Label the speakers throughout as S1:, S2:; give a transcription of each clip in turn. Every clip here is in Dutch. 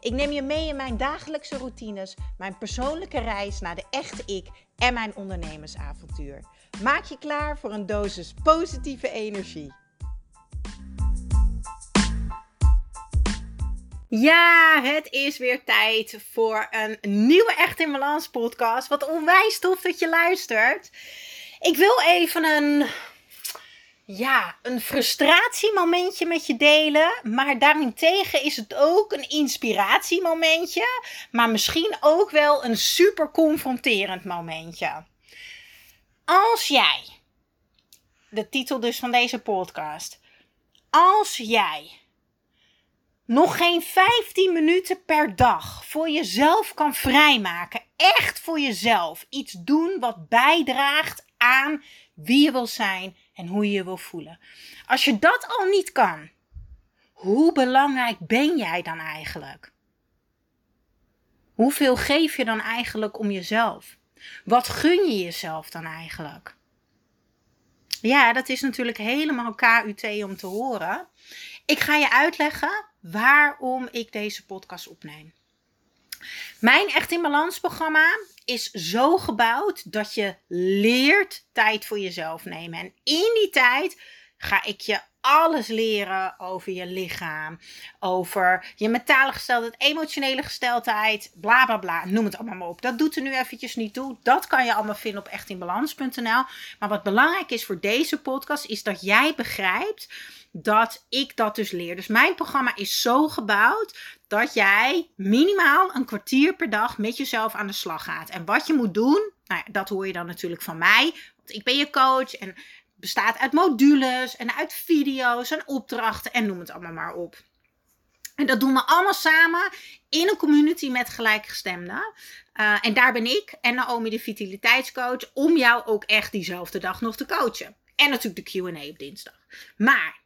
S1: Ik neem je mee in mijn dagelijkse routines, mijn persoonlijke reis naar de echte ik en mijn ondernemersavontuur. Maak je klaar voor een dosis positieve energie. Ja, het is weer tijd voor een nieuwe Echt in Balans podcast. Wat onwijs tof dat je luistert. Ik wil even een ja, een frustratiemomentje met je delen. Maar daarentegen is het ook een inspiratiemomentje. Maar misschien ook wel een super confronterend momentje. Als jij, de titel dus van deze podcast. Als jij nog geen 15 minuten per dag voor jezelf kan vrijmaken. Echt voor jezelf. Iets doen wat bijdraagt aan wie je wil zijn en hoe je je wil voelen. Als je dat al niet kan, hoe belangrijk ben jij dan eigenlijk? Hoeveel geef je dan eigenlijk om jezelf? Wat gun je jezelf dan eigenlijk? Ja, dat is natuurlijk helemaal KUT om te horen. Ik ga je uitleggen waarom ik deze podcast opneem. Mijn Echt in Balans programma is zo gebouwd dat je leert tijd voor jezelf nemen. En in die tijd ga ik je alles leren over je lichaam, over je mentale gesteldheid, emotionele gesteldheid, bla bla bla. Noem het allemaal maar op. Dat doet er nu eventjes niet toe. Dat kan je allemaal vinden op echtinbalans.nl. Maar wat belangrijk is voor deze podcast is dat jij begrijpt dat ik dat dus leer. Dus mijn programma is zo gebouwd dat jij minimaal een kwartier per dag met jezelf aan de slag gaat. En wat je moet doen, nou ja, dat hoor je dan natuurlijk van mij. Want ik ben je coach en bestaat uit modules en uit video's en opdrachten en noem het allemaal maar op. En dat doen we allemaal samen in een community met gelijkgestemden. Uh, en daar ben ik en Naomi de vitaliteitscoach om jou ook echt diezelfde dag nog te coachen. En natuurlijk de Q&A op dinsdag. Maar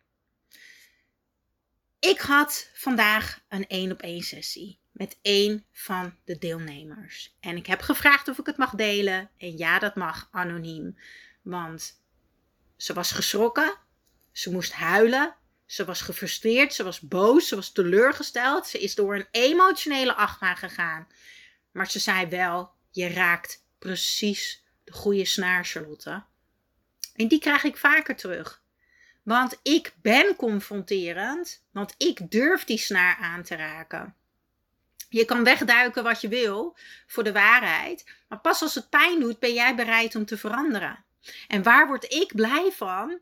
S1: ik had vandaag een één op één sessie met één van de deelnemers. En ik heb gevraagd of ik het mag delen. En ja, dat mag anoniem. Want ze was geschrokken. Ze moest huilen. Ze was gefrustreerd. Ze was boos. Ze was teleurgesteld. Ze is door een emotionele achtbaan gegaan. Maar ze zei wel: Je raakt precies de goede snaar, Charlotte. En die krijg ik vaker terug. Want ik ben confronterend, want ik durf die snaar aan te raken. Je kan wegduiken wat je wil voor de waarheid, maar pas als het pijn doet, ben jij bereid om te veranderen. En waar word ik blij van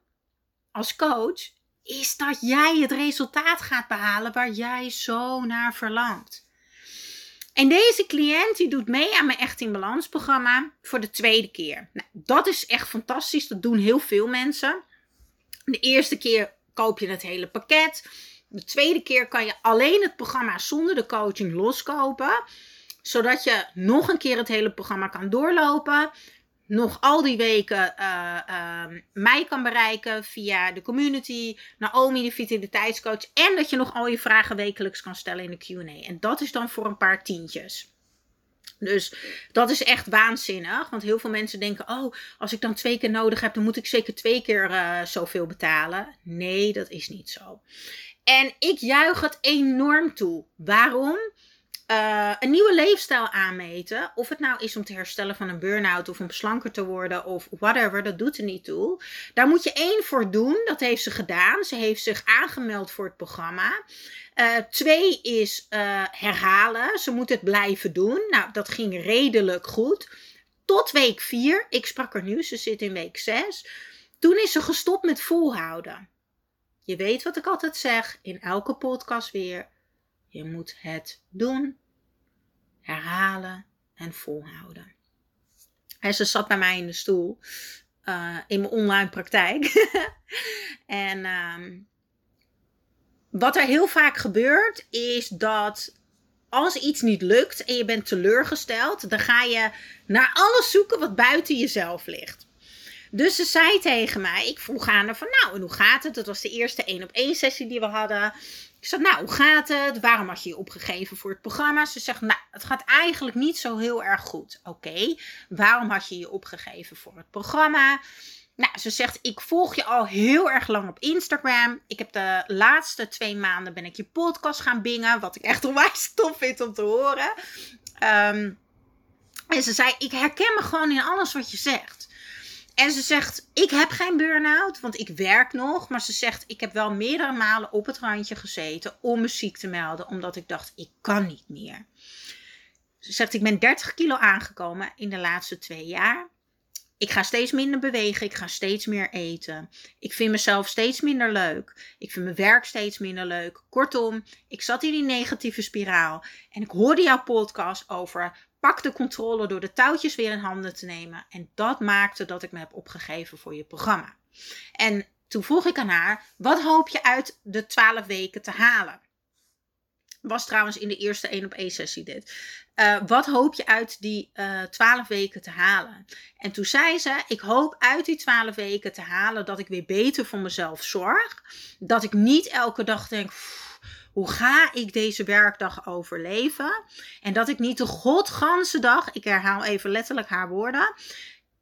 S1: als coach, is dat jij het resultaat gaat behalen waar jij zo naar verlangt. En deze cliënt die doet mee aan mijn Echt in Balans programma voor de tweede keer. Nou, dat is echt fantastisch. Dat doen heel veel mensen. De eerste keer koop je het hele pakket. De tweede keer kan je alleen het programma zonder de coaching loskopen. Zodat je nog een keer het hele programma kan doorlopen. Nog al die weken uh, mij kan bereiken via de community, Naomi de vitaliteitscoach. En dat je nog al je vragen wekelijks kan stellen in de QA. En dat is dan voor een paar tientjes. Dus dat is echt waanzinnig. Want heel veel mensen denken: oh, als ik dan twee keer nodig heb, dan moet ik zeker twee keer uh, zoveel betalen. Nee, dat is niet zo. En ik juich het enorm toe. Waarom? Uh, een nieuwe leefstijl aanmeten. Of het nou is om te herstellen van een burn-out of om slanker te worden of whatever, dat doet er niet toe. Daar moet je één voor doen. Dat heeft ze gedaan. Ze heeft zich aangemeld voor het programma. Uh, twee is uh, herhalen. Ze moet het blijven doen. Nou, dat ging redelijk goed. Tot week vier. Ik sprak er nu, ze zit in week zes. Toen is ze gestopt met volhouden. Je weet wat ik altijd zeg in elke podcast weer. Je moet het doen, herhalen en volhouden. En ze zat bij mij in de stoel uh, in mijn online praktijk. en um, wat er heel vaak gebeurt, is dat als iets niet lukt en je bent teleurgesteld, dan ga je naar alles zoeken wat buiten jezelf ligt. Dus ze zei tegen mij, ik vroeg aan haar van nou, en hoe gaat het? Dat was de eerste één op één sessie die we hadden. Ik zei, nou, hoe gaat het? Waarom had je je opgegeven voor het programma? Ze zegt, nou, het gaat eigenlijk niet zo heel erg goed. Oké, waarom had je je opgegeven voor het programma? Nou, ze zegt, ik volg je al heel erg lang op Instagram. Ik heb de laatste twee maanden ben ik je podcast gaan bingen. Wat ik echt onwijs tof vind om te horen. Um, en ze zei, ik herken me gewoon in alles wat je zegt. En ze zegt, ik heb geen burn-out, want ik werk nog. Maar ze zegt, ik heb wel meerdere malen op het randje gezeten om me ziek te melden. Omdat ik dacht, ik kan niet meer. Ze zegt, ik ben 30 kilo aangekomen in de laatste twee jaar. Ik ga steeds minder bewegen. Ik ga steeds meer eten. Ik vind mezelf steeds minder leuk. Ik vind mijn werk steeds minder leuk. Kortom, ik zat in die negatieve spiraal. En ik hoorde jouw podcast over pak de controle door de touwtjes weer in handen te nemen. En dat maakte dat ik me heb opgegeven voor je programma. En toen vroeg ik aan haar: wat hoop je uit de 12 weken te halen? Was trouwens in de eerste 1 op 1 sessie dit. Uh, wat hoop je uit die uh, eh, 12 weken te halen? En toen zei ze: Ik hoop uit die 12 weken te halen dat ik weer beter voor mezelf zorg. Dat ik niet elke dag denk. Hoe ga ik deze werkdag overleven? En dat ik niet de godganse dag, ik herhaal even letterlijk haar woorden,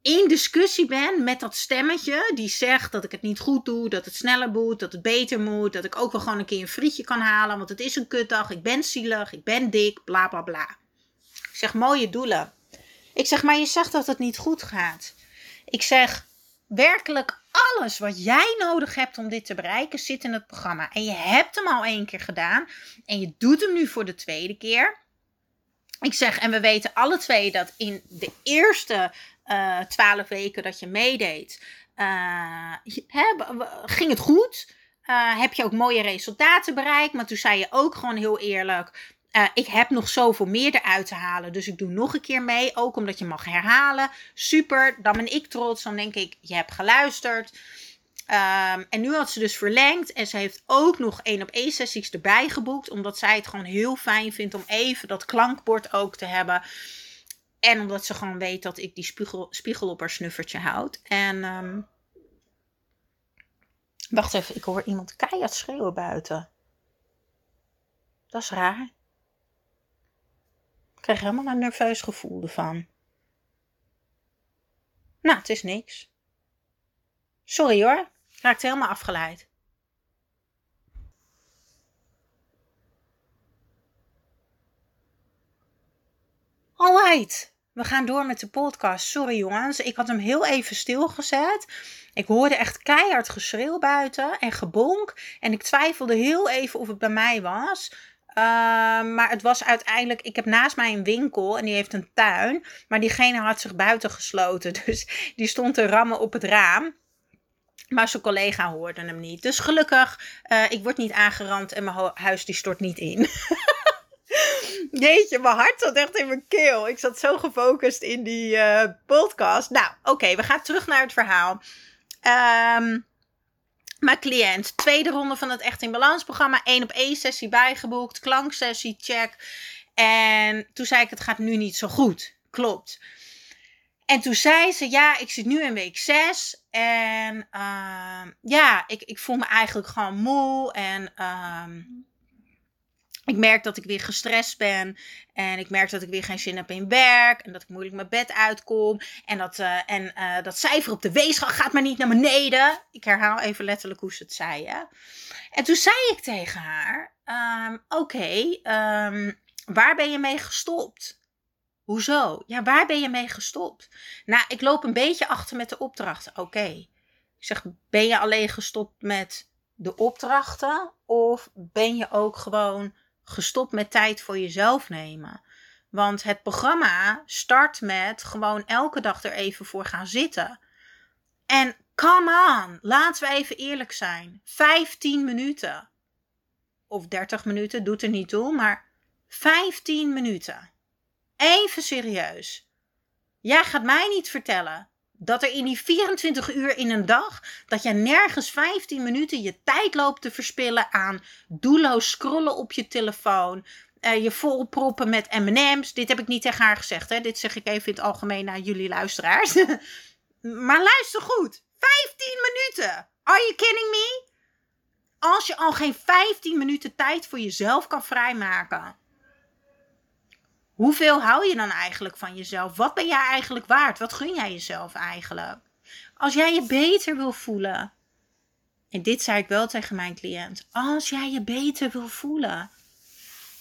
S1: in discussie ben met dat stemmetje die zegt dat ik het niet goed doe, dat het sneller moet, dat het beter moet, dat ik ook wel gewoon een keer een frietje kan halen, want het is een kutdag, ik ben zielig, ik ben dik, bla bla bla. Ik zeg mooie doelen. Ik zeg maar je zegt dat het niet goed gaat. Ik zeg werkelijk alles wat jij nodig hebt om dit te bereiken zit in het programma. En je hebt hem al één keer gedaan en je doet hem nu voor de tweede keer. Ik zeg, en we weten alle twee dat in de eerste uh, twaalf weken dat je meedeed, uh, ging het goed. Uh, heb je ook mooie resultaten bereikt. Maar toen zei je ook gewoon heel eerlijk: uh, ik heb nog zoveel meer eruit te halen. Dus ik doe nog een keer mee. Ook omdat je mag herhalen. Super. Dan ben ik trots. Dan denk ik, je hebt geluisterd. Um, en nu had ze dus verlengd. En ze heeft ook nog één op één sessies erbij geboekt. Omdat zij het gewoon heel fijn vindt om even dat klankbord ook te hebben. En omdat ze gewoon weet dat ik die spiegel, op haar snuffertje houd. En um, wacht even, ik hoor iemand keihard schreeuwen buiten. Dat is raar. Ik krijg helemaal een nerveus gevoel ervan. Nou, het is niks. Sorry hoor, ik raakte helemaal afgeleid. Alright, we gaan door met de podcast. Sorry jongens, ik had hem heel even stilgezet. Ik hoorde echt keihard geschreeuw buiten en gebonk. En ik twijfelde heel even of het bij mij was. Ehm, maar het was uiteindelijk. Ik heb naast mij een winkel en die heeft een tuin. Maar diegene had zich buiten gesloten. Dus die stond te rammen op het raam. Maar zijn collega hoorde hem niet. Dus gelukkig, uh, ik word niet aangerand en mijn huis die stort niet in. Jeetje, mijn hart zat echt in mijn keel. Ik zat zo gefocust in die uh, podcast. Nou, oké, we gaan terug naar het verhaal. Um, mijn cliënt, tweede ronde van het Echt in Balans programma. één op één sessie bijgeboekt. Klanksessie, check. En toen zei ik, het gaat nu niet zo goed. Klopt. En toen zei ze, ja, ik zit nu in week 6. En uh, ja, ik, ik voel me eigenlijk gewoon moe. En uh, ik merk dat ik weer gestrest ben. En ik merk dat ik weer geen zin heb in werk. En dat ik moeilijk mijn bed uitkom. En dat, uh, en, uh, dat cijfer op de weegschaal gaat maar niet naar beneden. Ik herhaal even letterlijk hoe ze het zei. Hè? En toen zei ik tegen haar: um, Oké, um, waar ben je mee gestopt? Hoezo? Ja, waar ben je mee gestopt? Nou, ik loop een beetje achter met de opdrachten. Oké. Ik zeg: Ben je alleen gestopt met de opdrachten? Of ben je ook gewoon gestopt met tijd voor jezelf nemen. Want het programma start met gewoon elke dag er even voor gaan zitten. En come on, laten we even eerlijk zijn. 15 minuten. Of 30 minuten, doet er niet toe, maar 15 minuten. Even serieus. Jij gaat mij niet vertellen dat er in die 24 uur in een dag, dat je nergens 15 minuten je tijd loopt te verspillen aan doelloos scrollen op je telefoon, Uh, je volproppen met M&M's. Dit heb ik niet tegen haar gezegd. Hè? Dit zeg ik even in het algemeen naar jullie luisteraars. maar luister goed. 15 minuten. Are you kidding me? Als je al geen 15 minuten tijd voor jezelf kan vrijmaken. Hoeveel hou je dan eigenlijk van jezelf? Wat ben jij eigenlijk waard? Wat gun jij jezelf eigenlijk? Als jij je beter wil voelen. En dit zei ik wel tegen mijn cliënt. Als jij je beter wil voelen.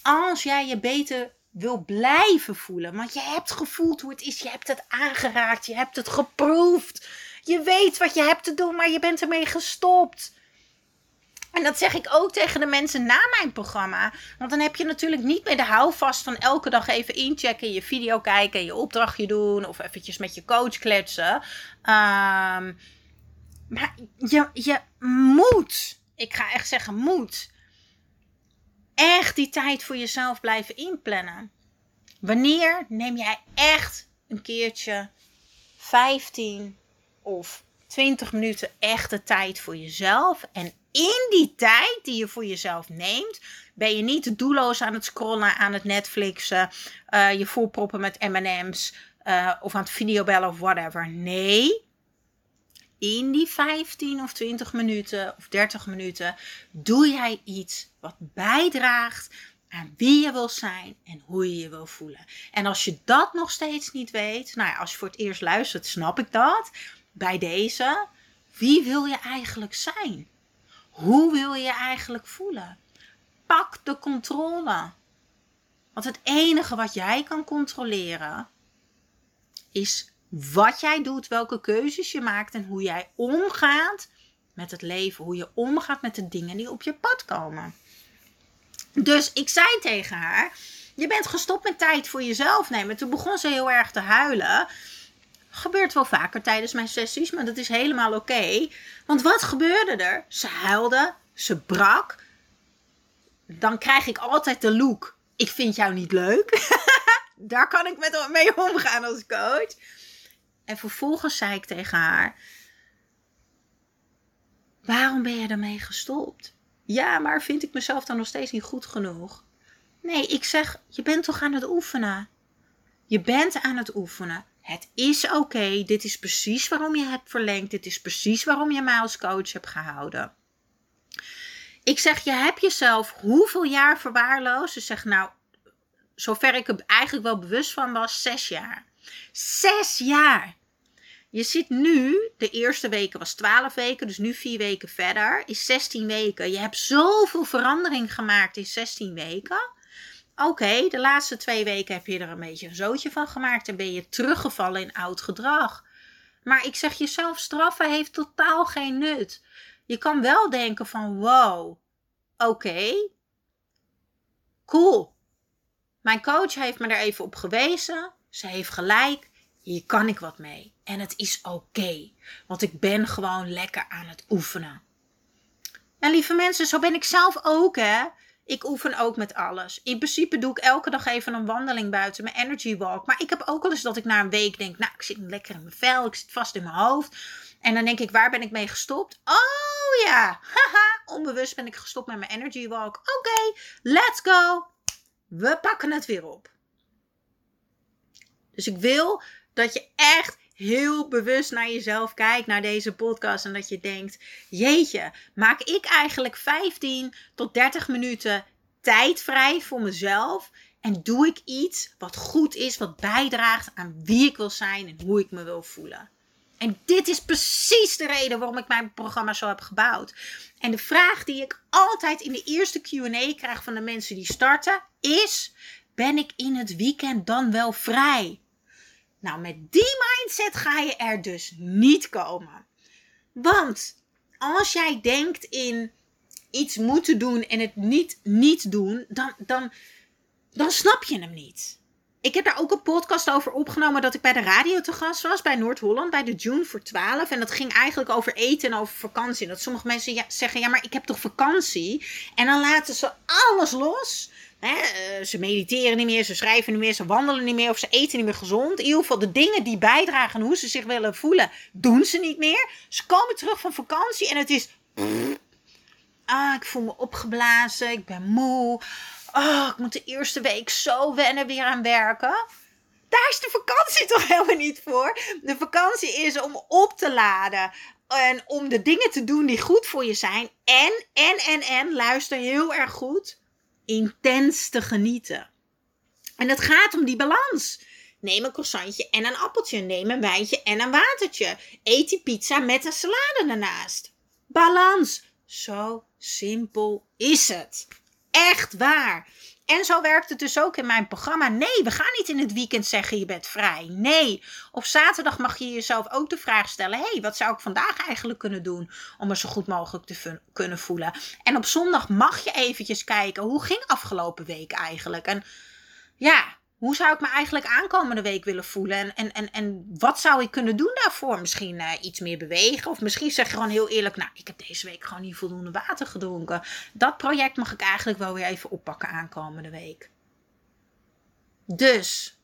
S1: Als jij je beter wil blijven voelen. Want je hebt gevoeld hoe het is. Je hebt het aangeraakt. Je hebt het geproefd. Je weet wat je hebt te doen, maar je bent ermee gestopt. En dat zeg ik ook tegen de mensen na mijn programma. Want dan heb je natuurlijk niet meer de houvast van elke dag even inchecken, je video kijken, je opdrachtje doen of eventjes met je coach kletsen. Um, maar je, je moet, ik ga echt zeggen moet, echt die tijd voor jezelf blijven inplannen. Wanneer neem jij echt een keertje 15 of 20 minuten echte tijd voor jezelf. En in die tijd die je voor jezelf neemt, ben je niet doelloos aan het scrollen, aan het Netflixen, uh, je volproppen met MM's uh, of aan het videobellen of whatever. Nee. In die 15 of 20 minuten of 30 minuten doe jij iets wat bijdraagt aan wie je wil zijn en hoe je je wil voelen. En als je dat nog steeds niet weet, nou ja, als je voor het eerst luistert, snap ik dat bij deze. Wie wil je eigenlijk zijn? Hoe wil je je eigenlijk voelen? Pak de controle. Want het enige wat jij kan controleren is wat jij doet, welke keuzes je maakt en hoe jij omgaat met het leven, hoe je omgaat met de dingen die op je pad komen. Dus ik zei tegen haar: Je bent gestopt met tijd voor jezelf nemen. Toen begon ze heel erg te huilen. Gebeurt wel vaker tijdens mijn sessies, maar dat is helemaal oké. Want wat gebeurde er? Ze huilde, ze brak. Dan krijg ik altijd de look: ik vind jou niet leuk. Daar kan ik met mee omgaan als coach. En vervolgens zei ik tegen haar: Waarom ben je ermee gestopt? Ja, maar vind ik mezelf dan nog steeds niet goed genoeg? Nee, ik zeg: Je bent toch aan het oefenen? Je bent aan het oefenen. Het is oké. Dit is precies waarom je hebt verlengd. Dit is precies waarom je mij als coach hebt gehouden. Ik zeg, je hebt jezelf hoeveel jaar verwaarloosd? Ze zegt, nou, zover ik er eigenlijk wel bewust van was, zes jaar. Zes jaar. Je zit nu, de eerste weken was 12 weken, dus nu vier weken verder, is 16 weken. Je hebt zoveel verandering gemaakt in 16 weken. Oké, de laatste twee weken heb je er een beetje een zootje van gemaakt en ben je teruggevallen in oud gedrag. Maar ik zeg jezelf straffen heeft totaal geen nut. Je kan wel denken van wow, oké, cool. Mijn coach heeft me er even op gewezen. Ze heeft gelijk. Hier kan ik wat mee. En het is oké. want ik ben gewoon lekker aan het oefenen. En lieve mensen, zo ben ik zelf ook hè. Ik oefen ook met alles. In principe doe ik elke dag even een wandeling buiten, mijn energy walk. Maar ik heb ook wel eens dat ik na een week denk, nou, ik zit lekker in mijn vel, ik zit vast in mijn hoofd. En dan denk ik, waar ben ik mee gestopt? Oh ja, haha, onbewust ben ik gestopt met mijn energy walk. Oké, let's go. We pakken het weer op. Dus ik wil dat je echt heel bewust naar jezelf kijkt, naar deze podcast. En dat je denkt: jeetje, maak ik eigenlijk 15 tot 30 minuten tijd vrij voor mezelf? En doe ik iets wat goed is, wat bijdraagt aan wie ik wil zijn en hoe ik me wil voelen? En dit is precies de reden waarom ik mijn programma zo heb gebouwd. En de vraag die ik altijd in de eerste QA krijg van de mensen die starten is: ben ik in het weekend dan wel vrij? Nou, met die mindset ga je er dus niet komen. Want als jij denkt in iets moeten doen en het niet niet doen, dan, dan, dan snap je hem niet. Ik heb daar ook een podcast over opgenomen dat ik bij de radio te gast was bij Noord-Holland, bij de June voor 12. En dat ging eigenlijk over eten en over vakantie. En dat sommige mensen ja, zeggen, ja, maar ik heb toch vakantie? En dan laten ze alles los. Eh, ze mediteren niet meer, ze schrijven niet meer, ze wandelen niet meer of ze eten niet meer gezond. In ieder geval de dingen die bijdragen hoe ze zich willen voelen, doen ze niet meer. Ze komen terug van vakantie en het is... Ah, ik voel me opgeblazen, ik ben moe. Oh, ik moet de eerste week zo wennen weer aan werken. Daar is de vakantie toch helemaal niet voor. De vakantie is om op te laden. En om de dingen te doen die goed voor je zijn. En, en, en, en, luister heel erg goed. Intens te genieten. En het gaat om die balans. Neem een croissantje en een appeltje. Neem een wijntje en een watertje. Eet die pizza met een salade ernaast. Balans. Zo simpel is het. Echt waar. En zo werkt het dus ook in mijn programma. Nee, we gaan niet in het weekend zeggen je bent vrij. Nee, op zaterdag mag je jezelf ook de vraag stellen: hey, wat zou ik vandaag eigenlijk kunnen doen om me zo goed mogelijk te kunnen voelen? En op zondag mag je eventjes kijken hoe ging afgelopen week eigenlijk? En ja, hoe zou ik me eigenlijk aankomende week willen voelen? En, en, en, en wat zou ik kunnen doen daarvoor? Misschien uh, iets meer bewegen. Of misschien zeg je gewoon heel eerlijk: Nou, ik heb deze week gewoon niet voldoende water gedronken. Dat project mag ik eigenlijk wel weer even oppakken aankomende week. Dus,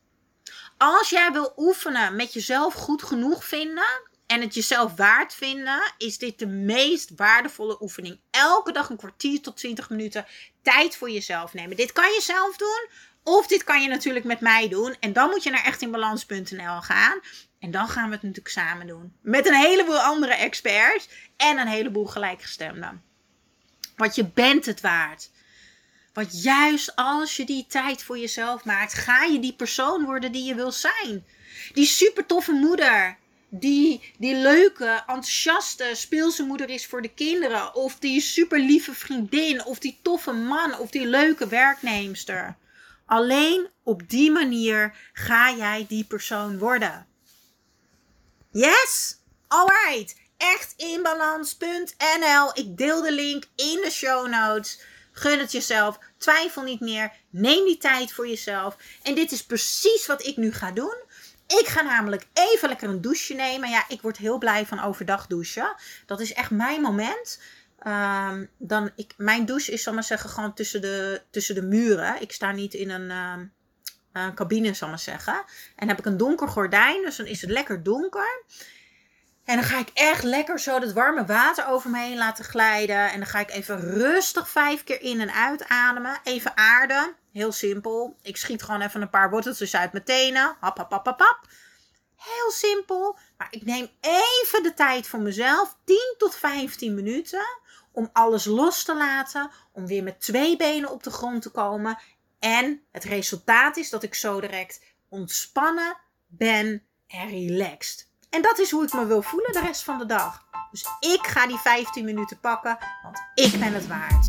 S1: als jij wil oefenen met jezelf goed genoeg vinden. En het jezelf waard vinden, is dit de meest waardevolle oefening. Elke dag een kwartier tot 20 minuten tijd voor jezelf nemen. Dit kan je zelf doen. Of dit kan je natuurlijk met mij doen. En dan moet je naar echtinbalans.nl gaan. En dan gaan we het natuurlijk samen doen. Met een heleboel andere experts. En een heleboel gelijkgestemden. Want je bent het waard. Want juist als je die tijd voor jezelf maakt, ga je die persoon worden die je wil zijn. Die super toffe moeder. Die, die leuke, enthousiaste, speelse moeder is voor de kinderen. Of die super lieve vriendin. Of die toffe man. Of die leuke werknemster. Alleen op die manier ga jij die persoon worden. Yes? Alright. Echtinbalans.nl. Ik deel de link in de show notes. Gun het jezelf. Twijfel niet meer. Neem die tijd voor jezelf. En dit is precies wat ik nu ga doen. Ik ga namelijk even lekker een douche nemen. Ja, ik word heel blij van overdag douchen. Dat is echt mijn moment. Um, dan ik, mijn douche is, zal maar zeggen, gewoon tussen de, tussen de muren. Ik sta niet in een, um, een cabine, zal maar zeggen. En heb ik een donker gordijn, dus dan is het lekker donker. En dan ga ik echt lekker zo dat warme water over me heen laten glijden. En dan ga ik even rustig vijf keer in en uit ademen. Even aarden. Heel simpel. Ik schiet gewoon even een paar worteltjes uit mijn tenen. Hap, hap, hap, hap, hap. Heel simpel. Maar ik neem even de tijd voor mezelf. 10 tot 15 minuten om alles los te laten, om weer met twee benen op de grond te komen. En het resultaat is dat ik zo direct ontspannen ben en relaxed. En dat is hoe ik me wil voelen de rest van de dag. Dus ik ga die 15 minuten pakken, want ik ben het waard.